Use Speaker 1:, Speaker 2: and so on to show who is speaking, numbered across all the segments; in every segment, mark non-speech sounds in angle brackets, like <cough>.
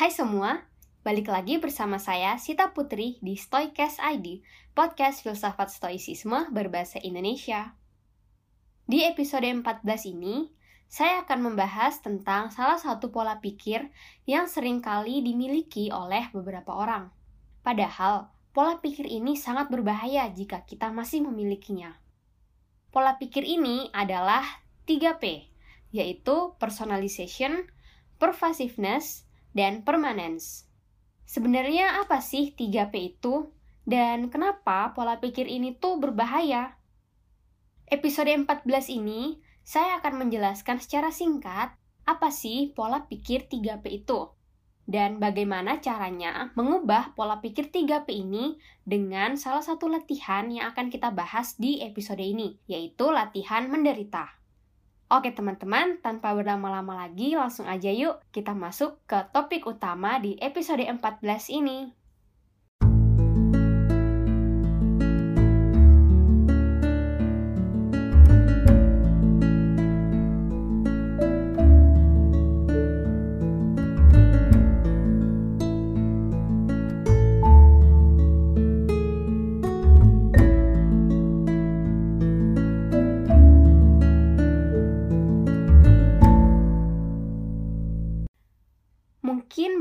Speaker 1: Hai semua, balik lagi bersama saya Sita Putri di Stoicast ID, podcast filsafat stoicisme berbahasa Indonesia. Di episode 14 ini, saya akan membahas tentang salah satu pola pikir yang sering kali dimiliki oleh beberapa orang. Padahal, pola pikir ini sangat berbahaya jika kita masih memilikinya. Pola pikir ini adalah 3P, yaitu personalization, pervasiveness, dan permanence. Sebenarnya apa sih 3P itu? Dan kenapa pola pikir ini tuh berbahaya? Episode 14 ini, saya akan menjelaskan secara singkat apa sih pola pikir 3P itu dan bagaimana caranya mengubah pola pikir 3P ini dengan salah satu latihan yang akan kita bahas di episode ini, yaitu latihan menderita. Oke teman-teman, tanpa berlama-lama lagi, langsung aja yuk kita masuk ke topik utama di episode 14 ini.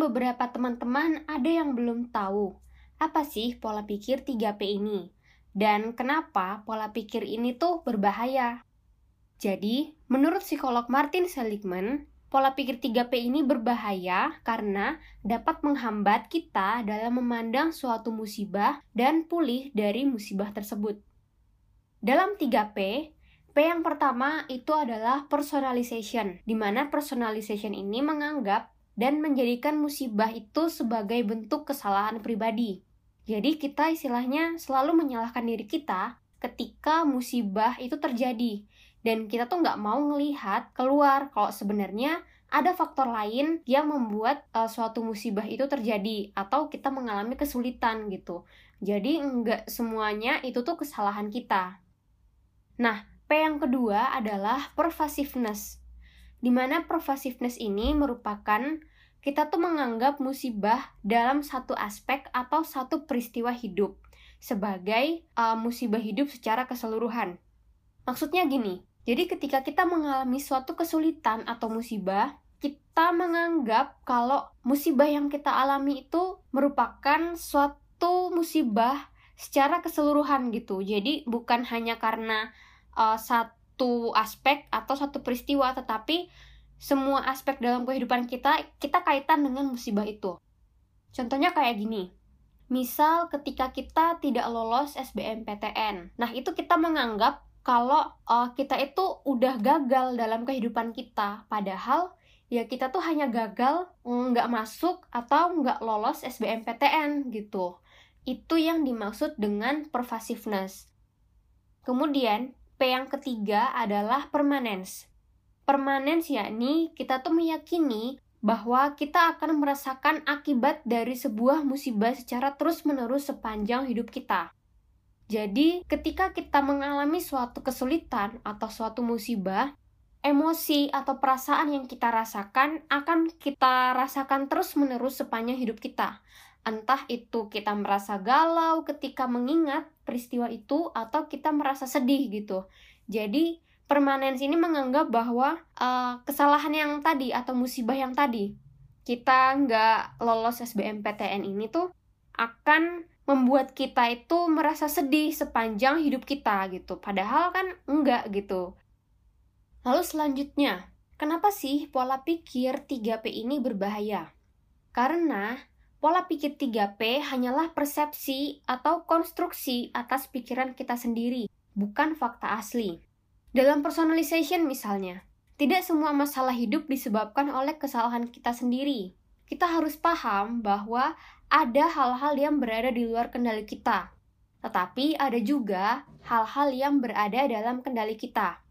Speaker 1: Beberapa teman-teman ada yang belum tahu apa sih pola pikir 3P ini dan kenapa pola pikir ini tuh berbahaya. Jadi, menurut psikolog Martin Seligman, pola pikir 3P ini berbahaya karena dapat menghambat kita dalam memandang suatu musibah dan pulih dari musibah tersebut. Dalam 3P, P yang pertama itu adalah personalization, di mana personalization ini menganggap dan menjadikan musibah itu sebagai bentuk kesalahan pribadi. Jadi kita istilahnya selalu menyalahkan diri kita ketika musibah itu terjadi dan kita tuh nggak mau melihat keluar kalau sebenarnya ada faktor lain yang membuat uh, suatu musibah itu terjadi atau kita mengalami kesulitan gitu. Jadi nggak semuanya itu tuh kesalahan kita. Nah, P yang kedua adalah pervasiveness. Di mana pervasiveness ini merupakan kita tuh menganggap musibah dalam satu aspek atau satu peristiwa hidup sebagai uh, musibah hidup secara keseluruhan. Maksudnya gini, jadi ketika kita mengalami suatu kesulitan atau musibah, kita menganggap kalau musibah yang kita alami itu merupakan suatu musibah secara keseluruhan gitu. Jadi bukan hanya karena uh, satu aspek atau satu peristiwa, tetapi semua aspek dalam kehidupan kita, kita kaitan dengan musibah itu. Contohnya kayak gini. Misal ketika kita tidak lolos SBMPTN. Nah, itu kita menganggap kalau uh, kita itu udah gagal dalam kehidupan kita. Padahal ya kita tuh hanya gagal nggak masuk atau nggak lolos SBMPTN gitu. Itu yang dimaksud dengan pervasiveness. Kemudian, P yang ketiga adalah permanence permanen yakni kita tuh meyakini bahwa kita akan merasakan akibat dari sebuah musibah secara terus-menerus sepanjang hidup kita. Jadi, ketika kita mengalami suatu kesulitan atau suatu musibah, emosi atau perasaan yang kita rasakan akan kita rasakan terus-menerus sepanjang hidup kita. Entah itu kita merasa galau ketika mengingat peristiwa itu atau kita merasa sedih gitu. Jadi, permanensi ini menganggap bahwa uh, kesalahan yang tadi atau musibah yang tadi kita nggak lolos SBMPTN ini tuh akan membuat kita itu merasa sedih sepanjang hidup kita gitu. Padahal kan enggak gitu. Lalu selanjutnya, kenapa sih pola pikir 3P ini berbahaya? Karena pola pikir 3P hanyalah persepsi atau konstruksi atas pikiran kita sendiri, bukan fakta asli. Dalam personalization misalnya, tidak semua masalah hidup disebabkan oleh kesalahan kita sendiri. Kita harus paham bahwa ada hal-hal yang berada di luar kendali kita, tetapi ada juga hal-hal yang berada dalam kendali kita.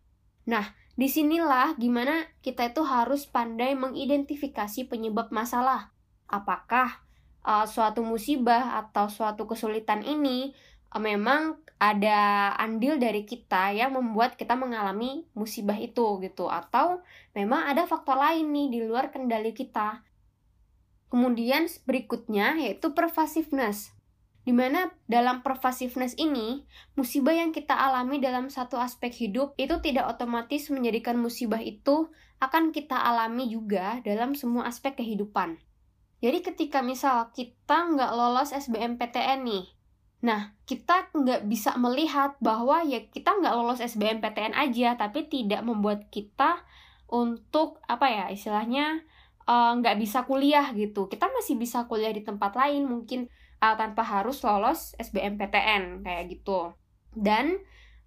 Speaker 1: Nah, di sinilah gimana kita itu harus pandai mengidentifikasi penyebab masalah. Apakah uh, suatu musibah atau suatu kesulitan ini memang ada andil dari kita yang membuat kita mengalami musibah itu gitu atau memang ada faktor lain nih di luar kendali kita. Kemudian berikutnya yaitu pervasiveness. Di mana dalam pervasiveness ini, musibah yang kita alami dalam satu aspek hidup itu tidak otomatis menjadikan musibah itu akan kita alami juga dalam semua aspek kehidupan. Jadi ketika misal kita nggak lolos SBMPTN nih, nah kita nggak bisa melihat bahwa ya kita nggak lolos SBMPTN aja, tapi tidak membuat kita untuk apa ya istilahnya eh, nggak uh, bisa kuliah gitu. Kita masih bisa kuliah di tempat lain mungkin uh, tanpa harus lolos SBMPTN kayak gitu. Dan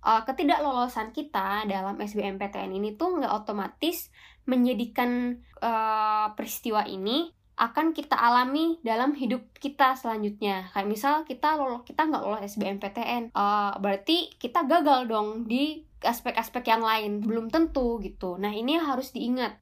Speaker 1: uh, ketidaklolosan kita dalam SBMPTN ini tuh nggak otomatis menjadikan uh, peristiwa ini akan kita alami dalam hidup kita selanjutnya. Kayak misal kita lolos kita nggak lolos SBMPTN, uh, berarti kita gagal dong di aspek-aspek yang lain. Belum tentu gitu. Nah ini harus diingat.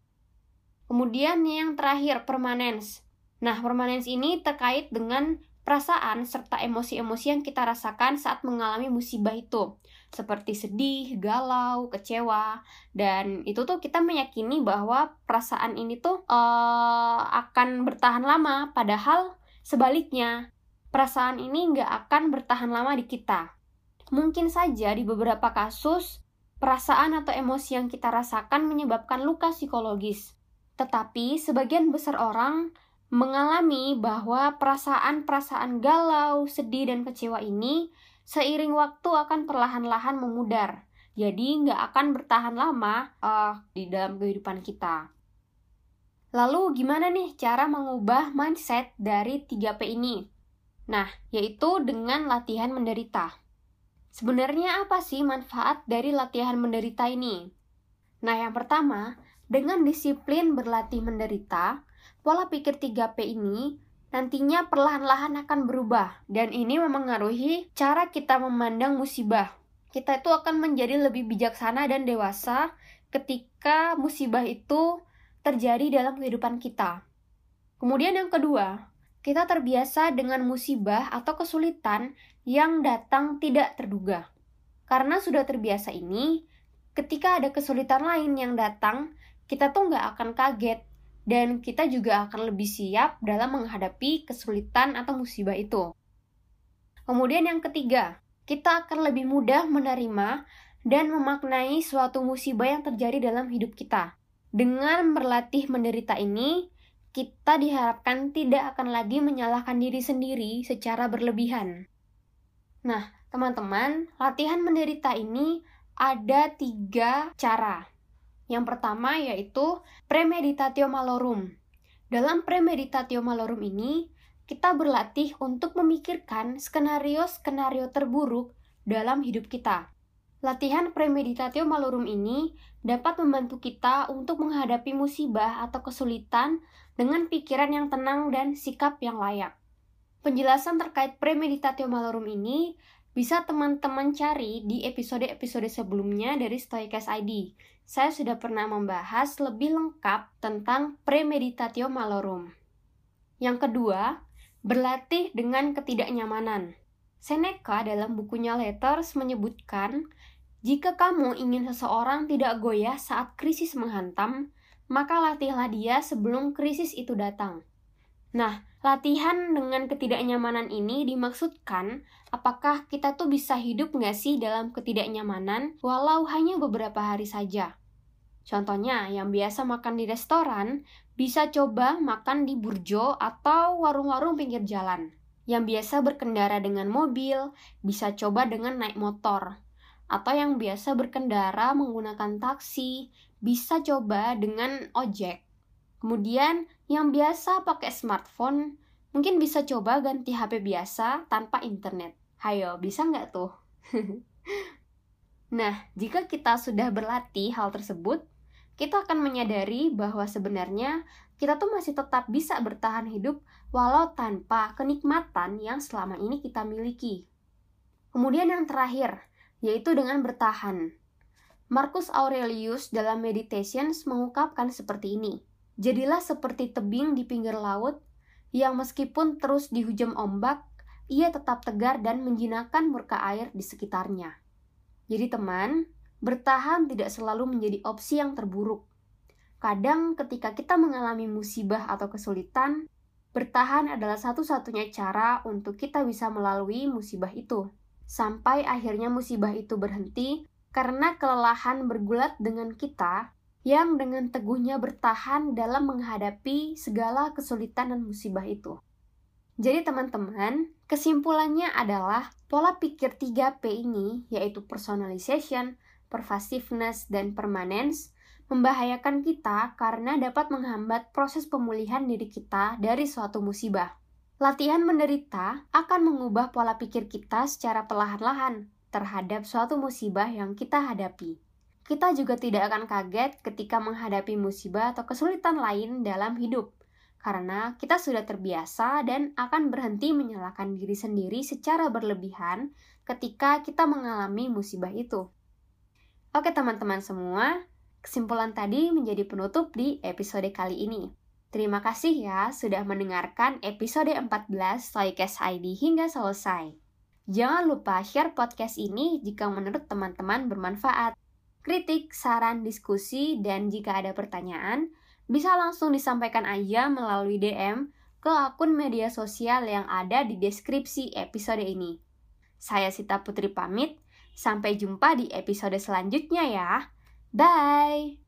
Speaker 1: Kemudian yang terakhir permanence. Nah permanence ini terkait dengan perasaan serta emosi-emosi yang kita rasakan saat mengalami musibah itu. Seperti sedih, galau, kecewa. Dan itu tuh kita meyakini bahwa perasaan ini tuh uh, akan bertahan lama. Padahal sebaliknya perasaan ini nggak akan bertahan lama di kita. Mungkin saja di beberapa kasus perasaan atau emosi yang kita rasakan menyebabkan luka psikologis. Tetapi sebagian besar orang mengalami bahwa perasaan-perasaan galau, sedih, dan kecewa ini seiring waktu akan perlahan-lahan memudar. Jadi nggak akan bertahan lama uh, di dalam kehidupan kita. Lalu gimana nih cara mengubah mindset dari 3P ini? Nah, yaitu dengan latihan menderita. Sebenarnya apa sih manfaat dari latihan menderita ini? Nah, yang pertama, dengan disiplin berlatih menderita, pola pikir 3P ini nantinya perlahan-lahan akan berubah dan ini memengaruhi cara kita memandang musibah. Kita itu akan menjadi lebih bijaksana dan dewasa ketika musibah itu terjadi dalam kehidupan kita. Kemudian yang kedua, kita terbiasa dengan musibah atau kesulitan yang datang tidak terduga. Karena sudah terbiasa ini, ketika ada kesulitan lain yang datang, kita tuh nggak akan kaget dan kita juga akan lebih siap dalam menghadapi kesulitan atau musibah itu. Kemudian yang ketiga, kita akan lebih mudah menerima dan memaknai suatu musibah yang terjadi dalam hidup kita. Dengan berlatih menderita ini, kita diharapkan tidak akan lagi menyalahkan diri sendiri secara berlebihan. Nah, teman-teman, latihan menderita ini ada tiga cara. Yang pertama yaitu premeditatio malorum. Dalam premeditatio malorum ini, kita berlatih untuk memikirkan skenario-skenario terburuk dalam hidup kita. Latihan premeditatio malorum ini dapat membantu kita untuk menghadapi musibah atau kesulitan dengan pikiran yang tenang dan sikap yang layak. Penjelasan terkait premeditatio malorum ini bisa teman-teman cari di episode-episode sebelumnya dari Stoikas ID. Saya sudah pernah membahas lebih lengkap tentang premeditatio malorum. Yang kedua, berlatih dengan ketidaknyamanan. Seneca dalam bukunya Letters menyebutkan, jika kamu ingin seseorang tidak goyah saat krisis menghantam, maka latihlah dia sebelum krisis itu datang. Nah, latihan dengan ketidaknyamanan ini dimaksudkan apakah kita tuh bisa hidup nggak sih dalam ketidaknyamanan walau hanya beberapa hari saja. Contohnya, yang biasa makan di restoran, bisa coba makan di burjo atau warung-warung pinggir jalan. Yang biasa berkendara dengan mobil, bisa coba dengan naik motor. Atau yang biasa berkendara menggunakan taksi, bisa coba dengan ojek. Kemudian yang biasa pakai smartphone mungkin bisa coba ganti HP biasa tanpa internet. Hayo, bisa nggak tuh? <laughs> nah, jika kita sudah berlatih hal tersebut, kita akan menyadari bahwa sebenarnya kita tuh masih tetap bisa bertahan hidup walau tanpa kenikmatan yang selama ini kita miliki. Kemudian yang terakhir, yaitu dengan bertahan. Marcus Aurelius dalam Meditations mengungkapkan seperti ini. Jadilah seperti tebing di pinggir laut yang meskipun terus dihujam ombak, ia tetap tegar dan menjinakkan murka air di sekitarnya. Jadi teman, bertahan tidak selalu menjadi opsi yang terburuk. Kadang ketika kita mengalami musibah atau kesulitan, Bertahan adalah satu-satunya cara untuk kita bisa melalui musibah itu. Sampai akhirnya musibah itu berhenti karena kelelahan bergulat dengan kita yang dengan teguhnya bertahan dalam menghadapi segala kesulitan dan musibah itu. Jadi teman-teman, kesimpulannya adalah pola pikir 3P ini, yaitu personalization, pervasiveness, dan permanence, membahayakan kita karena dapat menghambat proses pemulihan diri kita dari suatu musibah. Latihan menderita akan mengubah pola pikir kita secara perlahan-lahan terhadap suatu musibah yang kita hadapi. Kita juga tidak akan kaget ketika menghadapi musibah atau kesulitan lain dalam hidup, karena kita sudah terbiasa dan akan berhenti menyalahkan diri sendiri secara berlebihan ketika kita mengalami musibah itu. Oke teman-teman semua, Kesimpulan tadi menjadi penutup di episode kali ini. Terima kasih ya sudah mendengarkan episode 14 Soycast ID hingga selesai. Jangan lupa share podcast ini jika menurut teman-teman bermanfaat. Kritik, saran, diskusi, dan jika ada pertanyaan, bisa langsung disampaikan aja melalui DM ke akun media sosial yang ada di deskripsi episode ini. Saya Sita Putri pamit, sampai jumpa di episode selanjutnya ya. Bye!